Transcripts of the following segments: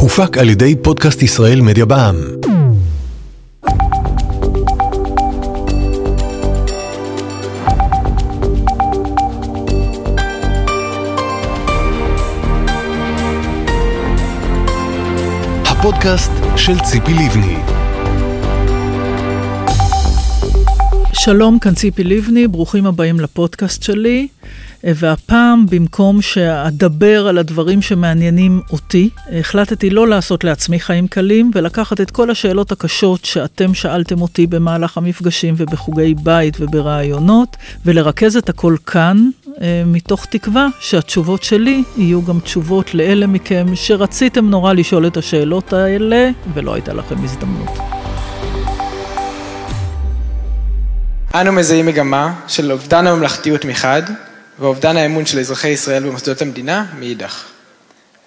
הופק על ידי פודקאסט ישראל מדיה בע"מ. הפודקאסט של ציפי לבני. שלום, כאן ציפי לבני, ברוכים הבאים לפודקאסט שלי. והפעם, במקום שאדבר על הדברים שמעניינים אותי, החלטתי לא לעשות לעצמי חיים קלים, ולקחת את כל השאלות הקשות שאתם שאלתם אותי במהלך המפגשים ובחוגי בית וברעיונות, ולרכז את הכל כאן, אה, מתוך תקווה שהתשובות שלי יהיו גם תשובות לאלה מכם שרציתם נורא לשאול את השאלות האלה, ולא הייתה לכם הזדמנות. אנו מזהים מגמה של אובדן הממלכתיות מחד, ואובדן האמון של אזרחי ישראל במוסדות המדינה מאידך.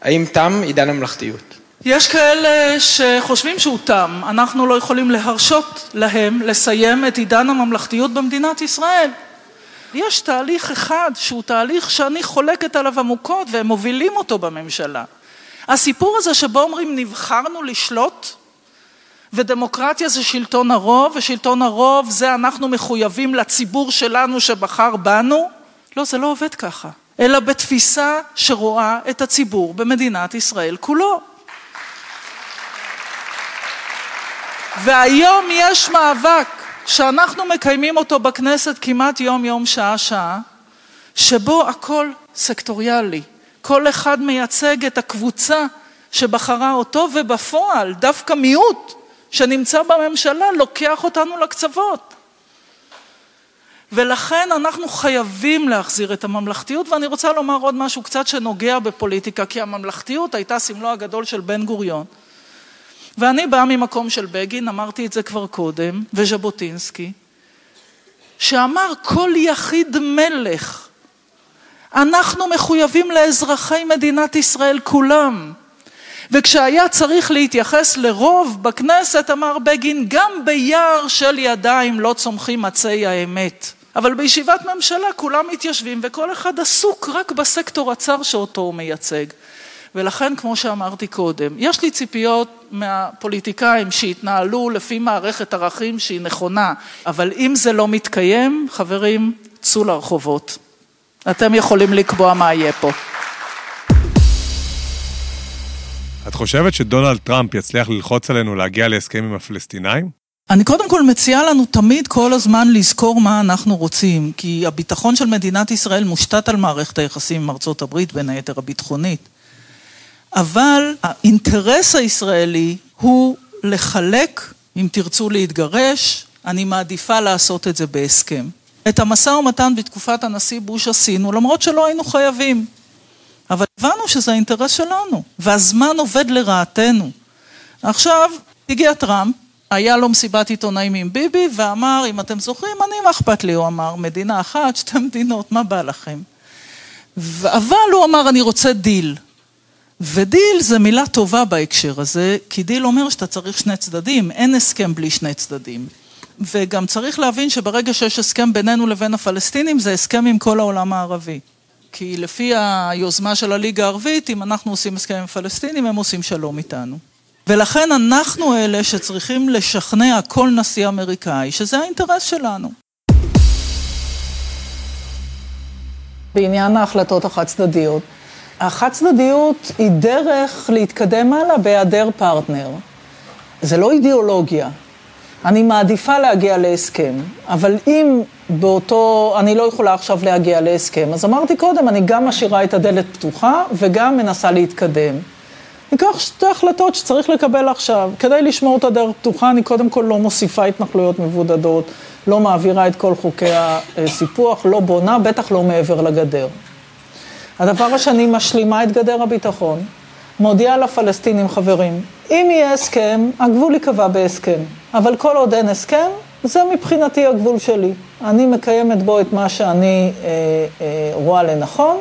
האם תם עידן הממלכתיות? יש כאלה שחושבים שהוא תם. אנחנו לא יכולים להרשות להם לסיים את עידן הממלכתיות במדינת ישראל. יש תהליך אחד שהוא תהליך שאני חולקת עליו עמוקות והם מובילים אותו בממשלה. הסיפור הזה שבו אומרים נבחרנו לשלוט ודמוקרטיה זה שלטון הרוב ושלטון הרוב זה אנחנו מחויבים לציבור שלנו שבחר בנו לא, זה לא עובד ככה, אלא בתפיסה שרואה את הציבור במדינת ישראל כולו. והיום יש מאבק שאנחנו מקיימים אותו בכנסת כמעט יום-יום, שעה-שעה, שבו הכל סקטוריאלי. כל אחד מייצג את הקבוצה שבחרה אותו, ובפועל דווקא מיעוט שנמצא בממשלה לוקח אותנו לקצוות. ולכן אנחנו חייבים להחזיר את הממלכתיות, ואני רוצה לומר עוד משהו קצת שנוגע בפוליטיקה, כי הממלכתיות הייתה סמלו הגדול של בן גוריון. ואני באה ממקום של בגין, אמרתי את זה כבר קודם, וז'בוטינסקי, שאמר כל יחיד מלך. אנחנו מחויבים לאזרחי מדינת ישראל כולם. וכשהיה צריך להתייחס לרוב בכנסת, אמר בגין, גם ביער של ידיים לא צומחים עצי האמת. אבל בישיבת ממשלה כולם מתיישבים וכל אחד עסוק רק בסקטור הצר שאותו הוא מייצג. ולכן, כמו שאמרתי קודם, יש לי ציפיות מהפוליטיקאים שיתנהלו לפי מערכת ערכים שהיא נכונה, אבל אם זה לא מתקיים, חברים, צאו לרחובות. אתם יכולים לקבוע מה יהיה פה. את חושבת שדונלד טראמפ יצליח ללחוץ עלינו להגיע להסכם עם הפלסטינאים? אני קודם כל מציעה לנו תמיד כל הזמן לזכור מה אנחנו רוצים, כי הביטחון של מדינת ישראל מושתת על מערכת היחסים עם ארצות הברית, בין היתר הביטחונית. אבל האינטרס הישראלי הוא לחלק, אם תרצו להתגרש, אני מעדיפה לעשות את זה בהסכם. את המשא ומתן בתקופת הנשיא בוש עשינו, למרות שלא היינו חייבים. אבל הבנו שזה האינטרס שלנו, והזמן עובד לרעתנו. עכשיו, הגיע טראמפ, היה לו מסיבת עיתונאים עם ביבי, ואמר, אם אתם זוכרים, אני, מה אכפת לי? הוא אמר, מדינה אחת, שתי מדינות, מה בא לכם? אבל הוא אמר, אני רוצה דיל. ודיל זה מילה טובה בהקשר הזה, כי דיל אומר שאתה צריך שני צדדים, אין הסכם בלי שני צדדים. וגם צריך להבין שברגע שיש הסכם בינינו לבין הפלסטינים, זה הסכם עם כל העולם הערבי. כי לפי היוזמה של הליגה הערבית, אם אנחנו עושים הסכם עם הפלסטינים, הם עושים שלום איתנו. ולכן אנחנו אלה שצריכים לשכנע כל נשיא אמריקאי שזה האינטרס שלנו. בעניין ההחלטות החד צדדיות, החד צדדיות היא דרך להתקדם הלאה בהיעדר פרטנר. זה לא אידיאולוגיה. אני מעדיפה להגיע להסכם, אבל אם באותו, אני לא יכולה עכשיו להגיע להסכם, אז אמרתי קודם, אני גם משאירה את הדלת פתוחה וגם מנסה להתקדם. ניקח שתי החלטות שצריך לקבל עכשיו. כדי לשמור את הדרך פתוחה, אני קודם כל לא מוסיפה התנחלויות מבודדות, לא מעבירה את כל חוקי הסיפוח, לא בונה, בטח לא מעבר לגדר. הדבר השני, משלימה את גדר הביטחון, מודיעה לפלסטינים, חברים, אם יהיה הסכם, הגבול ייקבע בהסכם, אבל כל עוד אין הסכם, זה מבחינתי הגבול שלי. אני מקיימת בו את מה שאני אה, אה, רואה לנכון,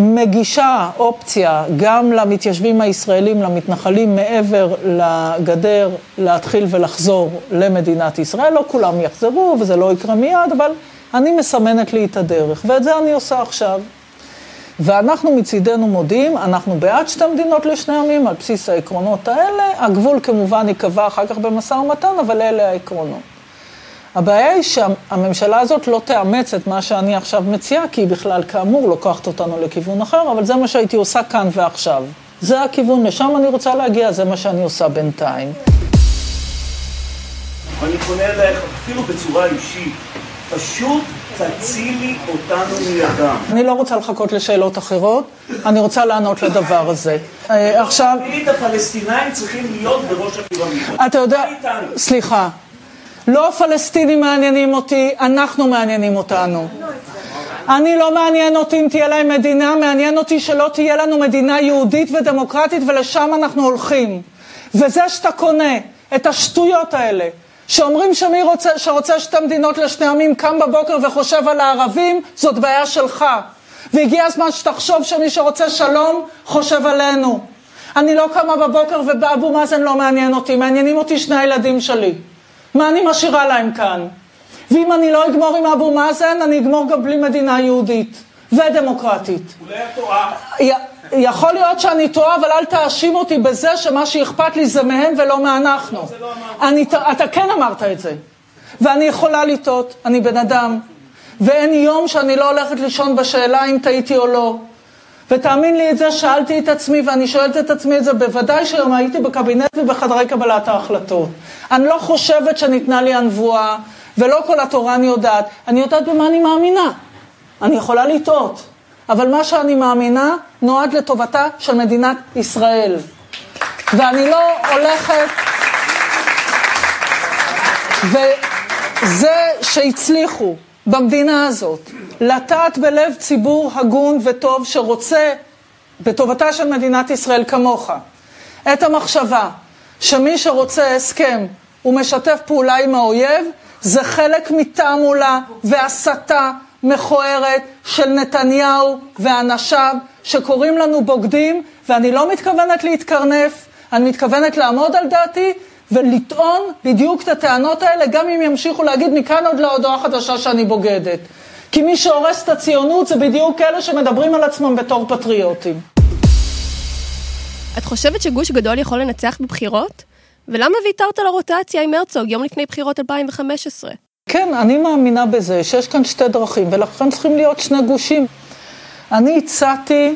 מגישה אופציה גם למתיישבים הישראלים, למתנחלים מעבר לגדר, להתחיל ולחזור למדינת ישראל. לא כולם יחזרו וזה לא יקרה מיד, אבל אני מסמנת לי את הדרך, ואת זה אני עושה עכשיו. ואנחנו מצידנו מודיעים, אנחנו בעד שתי מדינות לשני עמים על בסיס העקרונות האלה. הגבול כמובן ייקבע אחר כך במשא ומתן, אבל אלה העקרונות. הבעיה היא שהממשלה הזאת לא תאמץ את מה שאני עכשיו מציעה, כי היא בכלל כאמור לוקחת אותנו לכיוון אחר, אבל זה מה שהייתי עושה כאן ועכשיו. זה הכיוון, לשם אני רוצה להגיע, זה מה שאני עושה בינתיים. אני פונה אלייך אפילו בצורה אישית, פשוט תצילי אותנו מידם. אני לא רוצה לחכות לשאלות אחרות, אני רוצה לענות לדבר הזה. אה, עכשיו... הפלסטינאים צריכים להיות בראש הפירמידה. אתה יודע, סליחה, לא הפלסטינים מעניינים אותי, אנחנו מעניינים אותנו. אני לא מעניין אותי אם תהיה להם מדינה, מעניין אותי שלא תהיה לנו מדינה יהודית ודמוקרטית ולשם אנחנו הולכים. וזה שאתה קונה את השטויות האלה, שאומרים שמי רוצה, שרוצה שתי מדינות לשני עמים קם בבוקר וחושב על הערבים, זאת בעיה שלך. והגיע הזמן שתחשוב שמי שרוצה שלום, חושב עלינו. אני לא קמה בבוקר ואבו מאזן לא מעניין אותי, מעניינים אותי שני הילדים שלי. מה אני משאירה להם כאן? ואם אני לא אגמור עם אבו מאזן, אני אגמור גם בלי מדינה יהודית ודמוקרטית. אולי את טועה. יכול להיות שאני טועה, אבל אל תאשים אותי בזה שמה שאכפת לי זה מהם ולא מאנחנו. זה לא אמרתי. אתה כן אמרת את זה. ואני יכולה לטעות, אני בן אדם. ואין יום שאני לא הולכת לישון בשאלה אם טעיתי או לא. ותאמין לי את זה, שאלתי את עצמי, ואני שואלת את עצמי את זה, בוודאי שהיום הייתי בקבינט ובחדרי קבלת ההחלטות. אני לא חושבת שניתנה לי הנבואה, ולא כל התורה אני יודעת. אני יודעת במה אני מאמינה. אני יכולה לטעות. אבל מה שאני מאמינה נועד לטובתה של מדינת ישראל. ואני לא הולכת... וזה שהצליחו במדינה הזאת לטעת בלב ציבור הגון וטוב שרוצה בטובתה של מדינת ישראל כמוך. את המחשבה שמי שרוצה הסכם ומשתף פעולה עם האויב זה חלק מתעמולה והסתה מכוערת של נתניהו ואנשיו שקוראים לנו בוגדים, ואני לא מתכוונת להתקרנף, אני מתכוונת לעמוד על דעתי ולטעון בדיוק את הטענות האלה, גם אם ימשיכו להגיד מכאן עוד להודעה חדשה שאני בוגדת. כי מי שהורס את הציונות זה בדיוק אלה שמדברים על עצמם בתור פטריוטים. את חושבת שגוש גדול יכול לנצח בבחירות? ולמה ויתרת לרוטציה עם הרצוג יום לפני בחירות 2015? כן, אני מאמינה בזה שיש כאן שתי דרכים, ולכן צריכים להיות שני גושים. אני הצעתי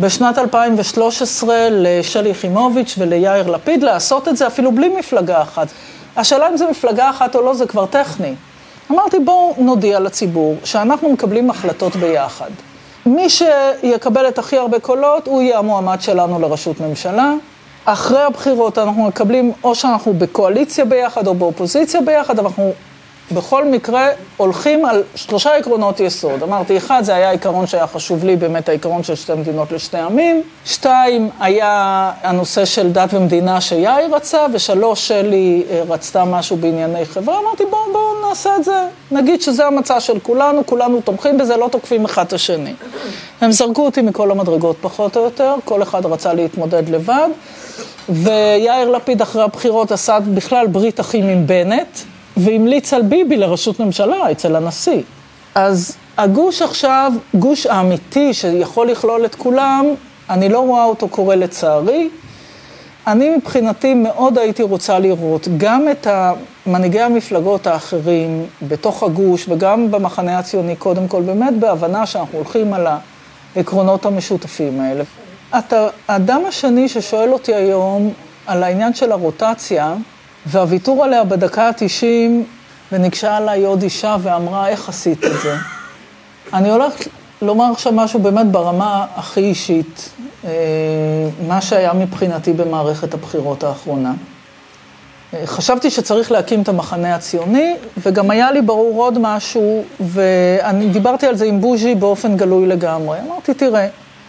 בשנת 2013 לשלי יחימוביץ' וליאיר לפיד לעשות את זה אפילו בלי מפלגה אחת. השאלה אם זה מפלגה אחת או לא זה כבר טכני. אמרתי, בואו נודיע לציבור שאנחנו מקבלים החלטות ביחד. מי שיקבל את הכי הרבה קולות, הוא יהיה המועמד שלנו לראשות ממשלה. אחרי הבחירות אנחנו מקבלים, או שאנחנו בקואליציה ביחד או באופוזיציה ביחד, אבל אנחנו בכל מקרה הולכים על שלושה עקרונות יסוד. אמרתי, אחד, זה היה עיקרון שהיה חשוב לי, באמת העיקרון של שתי מדינות לשני עמים. שתיים, היה הנושא של דת ומדינה שיאיר רצה, ושלוש, שלי אה, רצתה משהו בענייני חברה. אמרתי, בואו בוא נעשה את זה. נגיד שזה המצע של כולנו, כולנו תומכים בזה, לא תוקפים אחד את השני. הם זרקו אותי מכל המדרגות פחות או יותר, כל אחד רצה להתמודד לבד. ויאיר לפיד אחרי הבחירות עשה בכלל ברית אחים עם בנט. והמליץ על ביבי לראשות ממשלה אצל הנשיא. אז הגוש עכשיו, גוש האמיתי שיכול לכלול את כולם, אני לא רואה אותו קורה לצערי. אני מבחינתי מאוד הייתי רוצה לראות גם את מנהיגי המפלגות האחרים בתוך הגוש וגם במחנה הציוני, קודם כל, באמת בהבנה שאנחנו הולכים על העקרונות המשותפים האלה. אתה, האדם השני ששואל אותי היום על העניין של הרוטציה, והוויתור עליה בדקה ה-90, וניגשה עליי עוד אישה ואמרה, איך עשית את זה? אני הולכת לומר עכשיו משהו באמת ברמה הכי אישית, אה, מה שהיה מבחינתי במערכת הבחירות האחרונה. אה, חשבתי שצריך להקים את המחנה הציוני, וגם היה לי ברור עוד משהו, ואני דיברתי על זה עם בוז'י באופן גלוי לגמרי. אמרתי, תראה,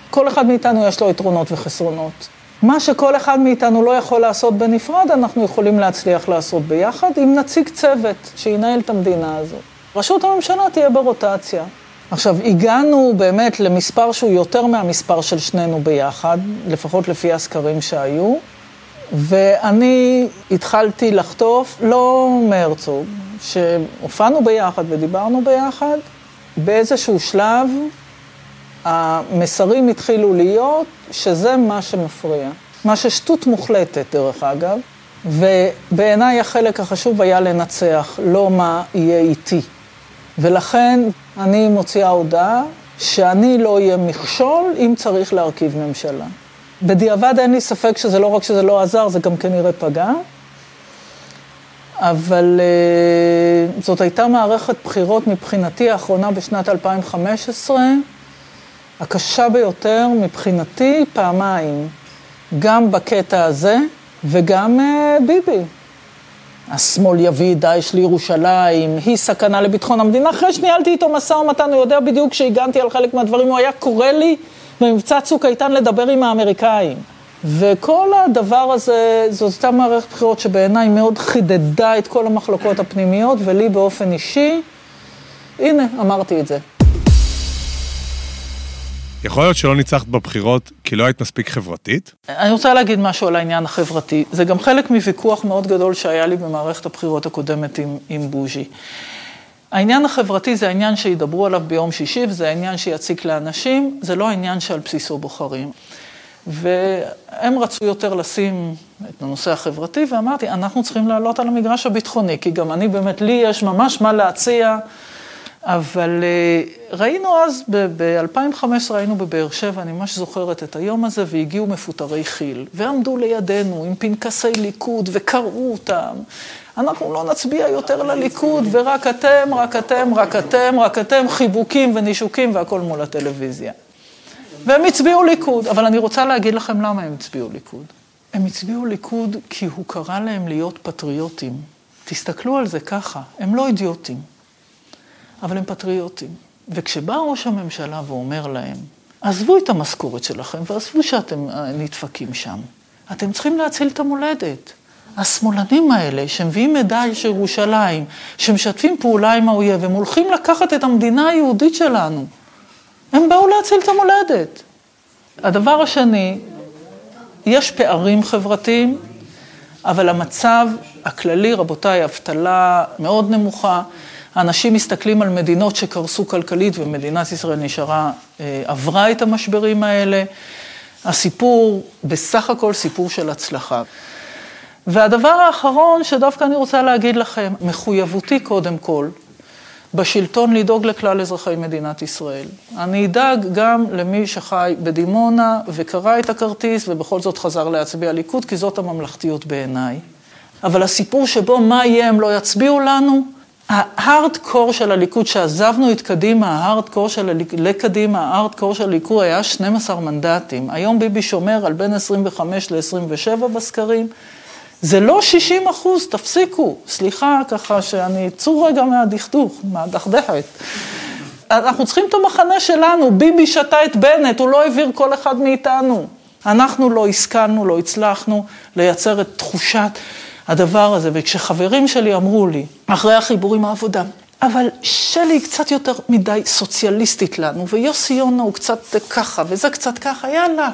כל אחד מאיתנו יש לו יתרונות וחסרונות. מה שכל אחד מאיתנו לא יכול לעשות בנפרד, אנחנו יכולים להצליח לעשות ביחד, אם נציג צוות שינהל את המדינה הזאת. ראשות הממשלה תהיה ברוטציה. עכשיו, הגענו באמת למספר שהוא יותר מהמספר של שנינו ביחד, לפחות לפי הסקרים שהיו, ואני התחלתי לחטוף, לא מהרצוג, שהופענו ביחד ודיברנו ביחד, באיזשהו שלב המסרים התחילו להיות שזה מה שמפריע. מה ששטות מוחלטת, דרך אגב, ובעיניי החלק החשוב היה לנצח, לא מה יהיה איתי. ולכן אני מוציאה הודעה שאני לא אהיה מכשול אם צריך להרכיב ממשלה. בדיעבד אין לי ספק שזה לא רק שזה לא עזר, זה גם כנראה פגע. אבל uh, זאת הייתה מערכת בחירות מבחינתי האחרונה בשנת 2015, הקשה ביותר מבחינתי פעמיים, גם בקטע הזה וגם uh, ביבי. השמאל יביא דאעש לירושלים, היא סכנה לביטחון המדינה. אחרי שניהלתי איתו משא ומתן, הוא יודע בדיוק כשהגנתי על חלק מהדברים, הוא היה קורא לי במבצע צוק איתן לדבר עם האמריקאים. וכל הדבר הזה, זאת הייתה מערכת בחירות שבעיניי מאוד חידדה את כל המחלוקות הפנימיות, ולי באופן אישי, הנה, אמרתי את זה. יכול להיות שלא ניצחת בבחירות כי לא היית מספיק חברתית? אני רוצה להגיד משהו על העניין החברתי. זה גם חלק מוויכוח מאוד גדול שהיה לי במערכת הבחירות הקודמת עם, עם בוז'י. העניין החברתי זה העניין שידברו עליו ביום שישי, וזה העניין שיציק לאנשים, זה לא העניין שעל בסיסו בוחרים. והם רצו יותר לשים את הנושא החברתי, ואמרתי, אנחנו צריכים לעלות על המגרש הביטחוני, כי גם אני באמת, לי יש ממש מה להציע, אבל אה, ראינו אז, ב-2015 היינו בבאר שבע, אני ממש זוכרת את היום הזה, והגיעו מפוטרי כי"ל, ועמדו לידינו עם פנקסי ליכוד וקראו אותם. אנחנו לא נצביע יותר לליכוד, ורק אתם, רק אתם, רק אתם, רק אתם, חיבוקים ונישוקים והכל מול הטלוויזיה. והם הצביעו ליכוד, אבל אני רוצה להגיד לכם למה הם הצביעו ליכוד. הם הצביעו ליכוד כי הוא קרא להם להיות פטריוטים. תסתכלו על זה ככה, הם לא אידיוטים, אבל הם פטריוטים. וכשבא ראש הממשלה ואומר להם, עזבו את המשכורת שלכם ועזבו שאתם אה, נדפקים שם, אתם צריכים להציל את המולדת. השמאלנים האלה, שמביאים מידע של ירושלים, שמשתפים פעולה עם האויב, הם הולכים לקחת את המדינה היהודית שלנו. הם באו להציל את המולדת. הדבר השני, יש פערים חברתיים, אבל המצב הכללי, רבותיי, אבטלה מאוד נמוכה. אנשים מסתכלים על מדינות שקרסו כלכלית ומדינת ישראל נשארה, אה, עברה את המשברים האלה. הסיפור, בסך הכל סיפור של הצלחה. והדבר האחרון שדווקא אני רוצה להגיד לכם, מחויבותי קודם כל, בשלטון לדאוג לכלל אזרחי מדינת ישראל. אני אדאג גם למי שחי בדימונה וקרא את הכרטיס ובכל זאת חזר להצביע ליכוד, כי זאת הממלכתיות בעיניי. אבל הסיפור שבו מה יהיה הם לא יצביעו לנו, ההארד-קור של הליכוד, שעזבנו את קדימה, ההארד-קור של הליכוד, לקדימה, ההארד-קור של הליכוד היה 12 מנדטים. היום ביבי שומר על בין 25 ל-27 בסקרים. זה לא 60 אחוז, תפסיקו. סליחה, ככה שאני, צאו רגע מהדכדוך, מהדכדכת. אנחנו צריכים את המחנה שלנו, ביבי שתה את בנט, הוא לא העביר כל אחד מאיתנו. אנחנו לא השכלנו, לא הצלחנו לייצר את תחושת הדבר הזה. וכשחברים שלי אמרו לי, אחרי החיבור עם העבודה, אבל שלי היא קצת יותר מדי סוציאליסטית לנו, ויוסי יונה הוא קצת ככה, וזה קצת ככה, יאללה.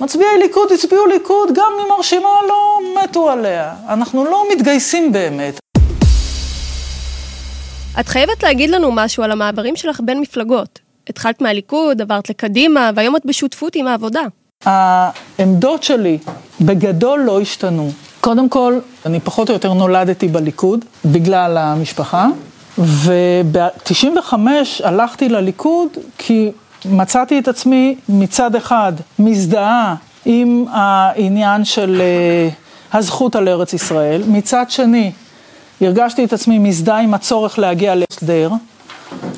מצביעי ליכוד הצביעו ליכוד, גם אם הרשימה לא מתו עליה. אנחנו לא מתגייסים באמת. את חייבת להגיד לנו משהו על המעברים שלך בין מפלגות. התחלת מהליכוד, עברת לקדימה, והיום את בשותפות עם העבודה. העמדות שלי בגדול לא השתנו. קודם כל, אני פחות או יותר נולדתי בליכוד, בגלל המשפחה, וב-95 הלכתי לליכוד כי מצאתי את עצמי מצד אחד מזדהה עם העניין של אה, הזכות על ארץ ישראל, מצד שני הרגשתי את עצמי מזדהה עם הצורך להגיע להסדר,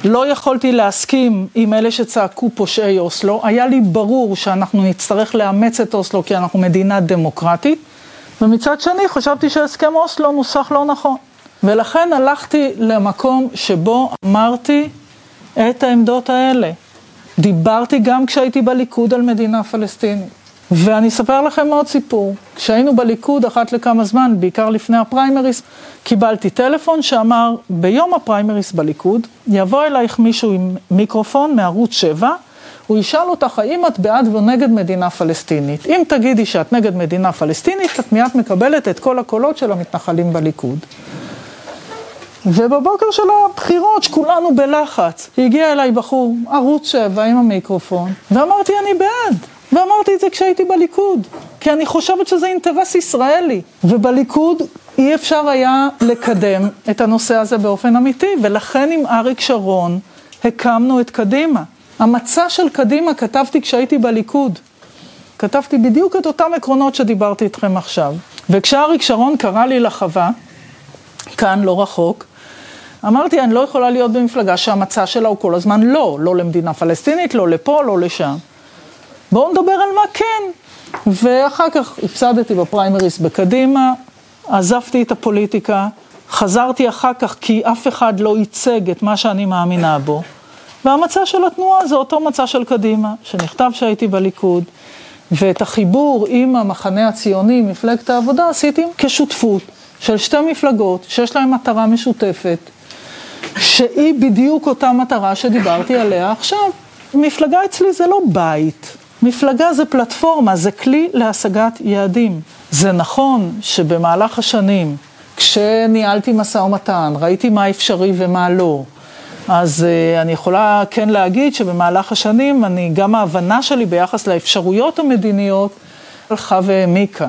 לא יכולתי להסכים עם אלה שצעקו פושעי אוסלו, היה לי ברור שאנחנו נצטרך לאמץ את אוסלו כי אנחנו מדינה דמוקרטית, ומצד שני חשבתי שהסכם אוסלו נוסח לא נכון. ולכן הלכתי למקום שבו אמרתי את העמדות האלה. דיברתי גם כשהייתי בליכוד על מדינה פלסטינית. ואני אספר לכם עוד סיפור. כשהיינו בליכוד אחת לכמה זמן, בעיקר לפני הפריימריס, קיבלתי טלפון שאמר, ביום הפריימריס בליכוד, יבוא אלייך מישהו עם מיקרופון מערוץ 7, הוא ישאל אותך האם את בעד או נגד מדינה פלסטינית. אם תגידי שאת נגד מדינה פלסטינית, את מיד מקבלת את כל הקולות של המתנחלים בליכוד. ובבוקר של הבחירות, שכולנו בלחץ, הגיע אליי בחור, ערוץ 7 עם המיקרופון, ואמרתי, אני בעד. ואמרתי את זה כשהייתי בליכוד, כי אני חושבת שזה אינטרס ישראלי. ובליכוד אי אפשר היה לקדם את הנושא הזה באופן אמיתי, ולכן עם אריק שרון הקמנו את קדימה. המצע של קדימה כתבתי כשהייתי בליכוד. כתבתי בדיוק את אותם עקרונות שדיברתי איתכם עכשיו. וכשאריק שרון קרא לי לחווה, כאן, לא רחוק, אמרתי, אני לא יכולה להיות במפלגה שהמצע שלה הוא כל הזמן לא, לא למדינה פלסטינית, לא לפה, לא לשם. בואו נדבר על מה כן. ואחר כך הפסדתי בפריימריס בקדימה, עזבתי את הפוליטיקה, חזרתי אחר כך כי אף אחד לא ייצג את מה שאני מאמינה בו. והמצע של התנועה זה אותו מצע של קדימה, שנכתב שהייתי בליכוד, ואת החיבור עם המחנה הציוני, מפלגת העבודה, עשיתי כשותפות של שתי מפלגות שיש להן מטרה משותפת, שהיא בדיוק אותה מטרה שדיברתי עליה עכשיו. מפלגה אצלי זה לא בית, מפלגה זה פלטפורמה, זה כלי להשגת יעדים. זה נכון שבמהלך השנים, כשניהלתי משא ומתן, ראיתי מה אפשרי ומה לא, אז uh, אני יכולה כן להגיד שבמהלך השנים, אני, גם ההבנה שלי ביחס לאפשרויות המדיניות הלכה והעמיקה.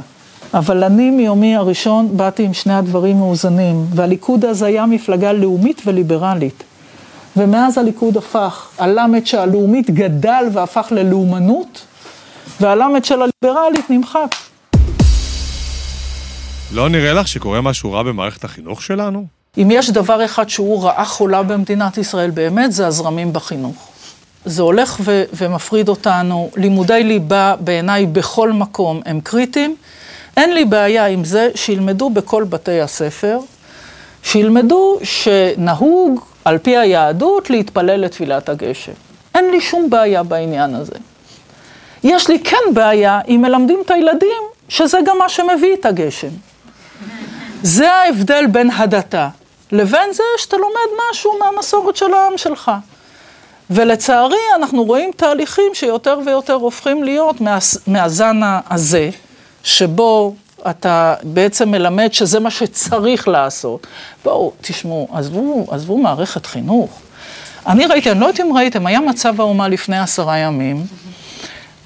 אבל אני מיומי הראשון באתי עם שני הדברים מאוזנים, והליכוד אז היה מפלגה לאומית וליברלית. ומאז הליכוד הפך, הלמד שהלאומית גדל והפך ללאומנות, והלמד של הליברלית נמחק. לא נראה לך שקורה משהו רע במערכת החינוך שלנו? אם יש דבר אחד שהוא רעה חולה במדינת ישראל באמת, זה הזרמים בחינוך. זה הולך ו- ומפריד אותנו. לימודי ליבה בעיניי בכל מקום הם קריטיים. אין לי בעיה עם זה שילמדו בכל בתי הספר, שילמדו שנהוג על פי היהדות להתפלל לתפילת הגשם. אין לי שום בעיה בעניין הזה. יש לי כן בעיה אם מלמדים את הילדים שזה גם מה שמביא את הגשם. זה ההבדל בין הדתה לבין זה שאתה לומד משהו מהמסורת של העם שלך. ולצערי אנחנו רואים תהליכים שיותר ויותר הופכים להיות מה, מהזן הזה, שבו אתה בעצם מלמד שזה מה שצריך לעשות. בואו, תשמעו, עזבו, עזבו מערכת חינוך. אני ראיתי, אני לא יודעת אם ראיתם, היה מצב האומה לפני עשרה ימים,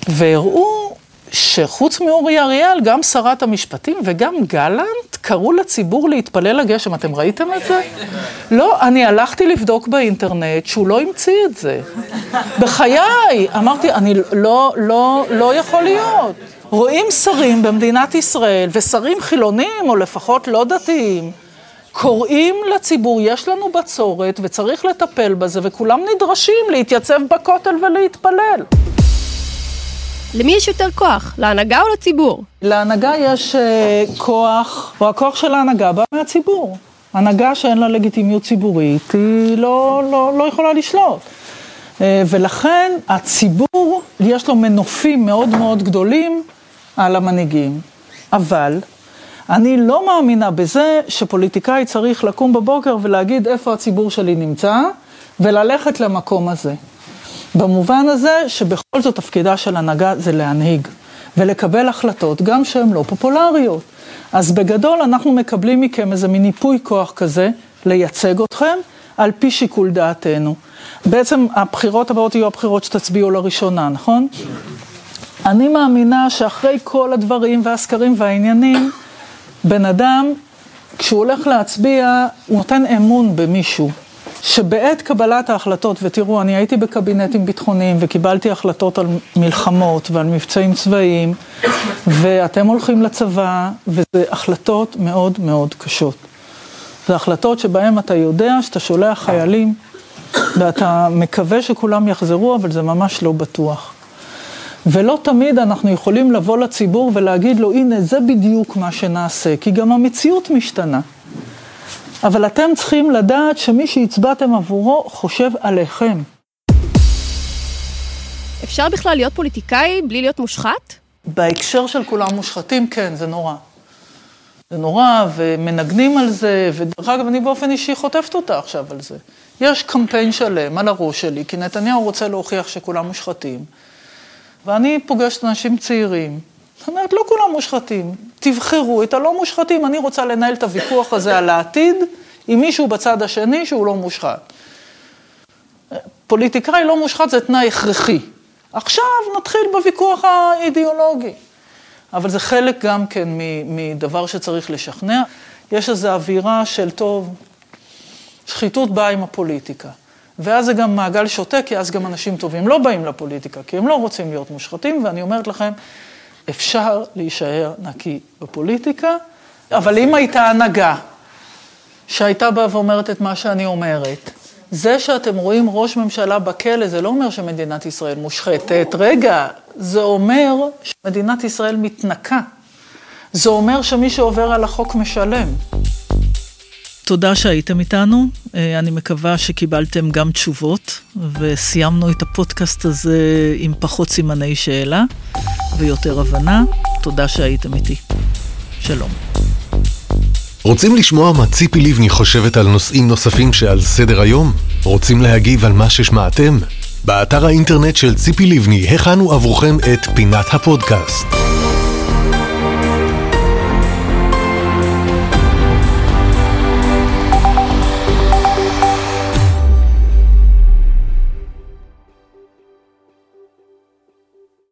והראו שחוץ מאורי אריאל, גם שרת המשפטים וגם גלנט קראו לציבור להתפלל לגשם. אתם ראיתם את זה? לא, אני הלכתי לבדוק באינטרנט שהוא לא המציא את זה. בחיי, אמרתי, אני לא, לא, לא יכול להיות. רואים שרים במדינת ישראל, ושרים חילונים, או לפחות לא דתיים, קוראים לציבור, יש לנו בצורת וצריך לטפל בזה, וכולם נדרשים להתייצב בכותל ולהתפלל. למי יש יותר כוח, להנהגה או לציבור? להנהגה יש uh, כוח, או הכוח של ההנהגה בא מהציבור. הנהגה שאין לה לגיטימיות ציבורית, היא לא, לא, לא יכולה לשלוט. Uh, ולכן הציבור, יש לו מנופים מאוד מאוד גדולים על המנהיגים. אבל אני לא מאמינה בזה שפוליטיקאי צריך לקום בבוקר ולהגיד איפה הציבור שלי נמצא, וללכת למקום הזה. במובן הזה שבכל זאת תפקידה של הנהגה זה להנהיג ולקבל החלטות, גם שהן לא פופולריות. אז בגדול אנחנו מקבלים מכם איזה מין ייפוי כוח כזה, לייצג אתכם על פי שיקול דעתנו. בעצם הבחירות הבאות יהיו הבחירות שתצביעו לראשונה, נכון? אני מאמינה שאחרי כל הדברים והסקרים והעניינים, בן אדם, כשהוא הולך להצביע, הוא נותן אמון במישהו. שבעת קבלת ההחלטות, ותראו, אני הייתי בקבינטים ביטחוניים וקיבלתי החלטות על מלחמות ועל מבצעים צבאיים, ואתם הולכים לצבא, וזה החלטות מאוד מאוד קשות. זה החלטות שבהן אתה יודע שאתה שולח חיילים, ואתה מקווה שכולם יחזרו, אבל זה ממש לא בטוח. ולא תמיד אנחנו יכולים לבוא לציבור ולהגיד לו, הנה, זה בדיוק מה שנעשה, כי גם המציאות משתנה. אבל אתם צריכים לדעת שמי שהצבעתם עבורו חושב עליכם. אפשר בכלל להיות פוליטיקאי בלי להיות מושחת? בהקשר של כולם מושחתים, כן, זה נורא. זה נורא, ומנגנים על זה, ודרך אגב, אני באופן אישי חוטפת אותה עכשיו על זה. יש קמפיין שלם על הראש שלי, כי נתניהו רוצה להוכיח שכולם מושחתים. ואני פוגשת אנשים צעירים, זאת אומרת, לא כולם מושחתים. תבחרו את הלא מושחתים, אני רוצה לנהל את הוויכוח הזה על העתיד עם מישהו בצד השני שהוא לא מושחת. פוליטיקאי לא מושחת זה תנאי הכרחי. עכשיו נתחיל בוויכוח האידיאולוגי. אבל זה חלק גם כן מדבר שצריך לשכנע. יש איזו אווירה של טוב, שחיתות באה עם הפוליטיקה. ואז זה גם מעגל שוטה, כי אז גם אנשים טובים לא באים לפוליטיקה, כי הם לא רוצים להיות מושחתים, ואני אומרת לכם, אפשר להישאר נקי בפוליטיקה, אבל אם הייתה הנהגה שהייתה באה ואומרת את מה שאני אומרת, זה שאתם רואים ראש ממשלה בכלא, זה לא אומר שמדינת ישראל מושחתת. רגע, זה אומר שמדינת ישראל מתנקה. זה אומר שמי שעובר על החוק משלם. תודה שהייתם איתנו, אה, אני מקווה שקיבלתם גם תשובות, וסיימנו את הפודקאסט הזה עם פחות סימני שאלה ויותר הבנה. תודה שהייתם איתי. שלום. רוצים לשמוע מה ציפי לבני חושבת על נושאים נוספים שעל סדר היום? רוצים להגיב על מה ששמעתם? באתר האינטרנט של ציפי לבני הכנו עבורכם את פינת הפודקאסט.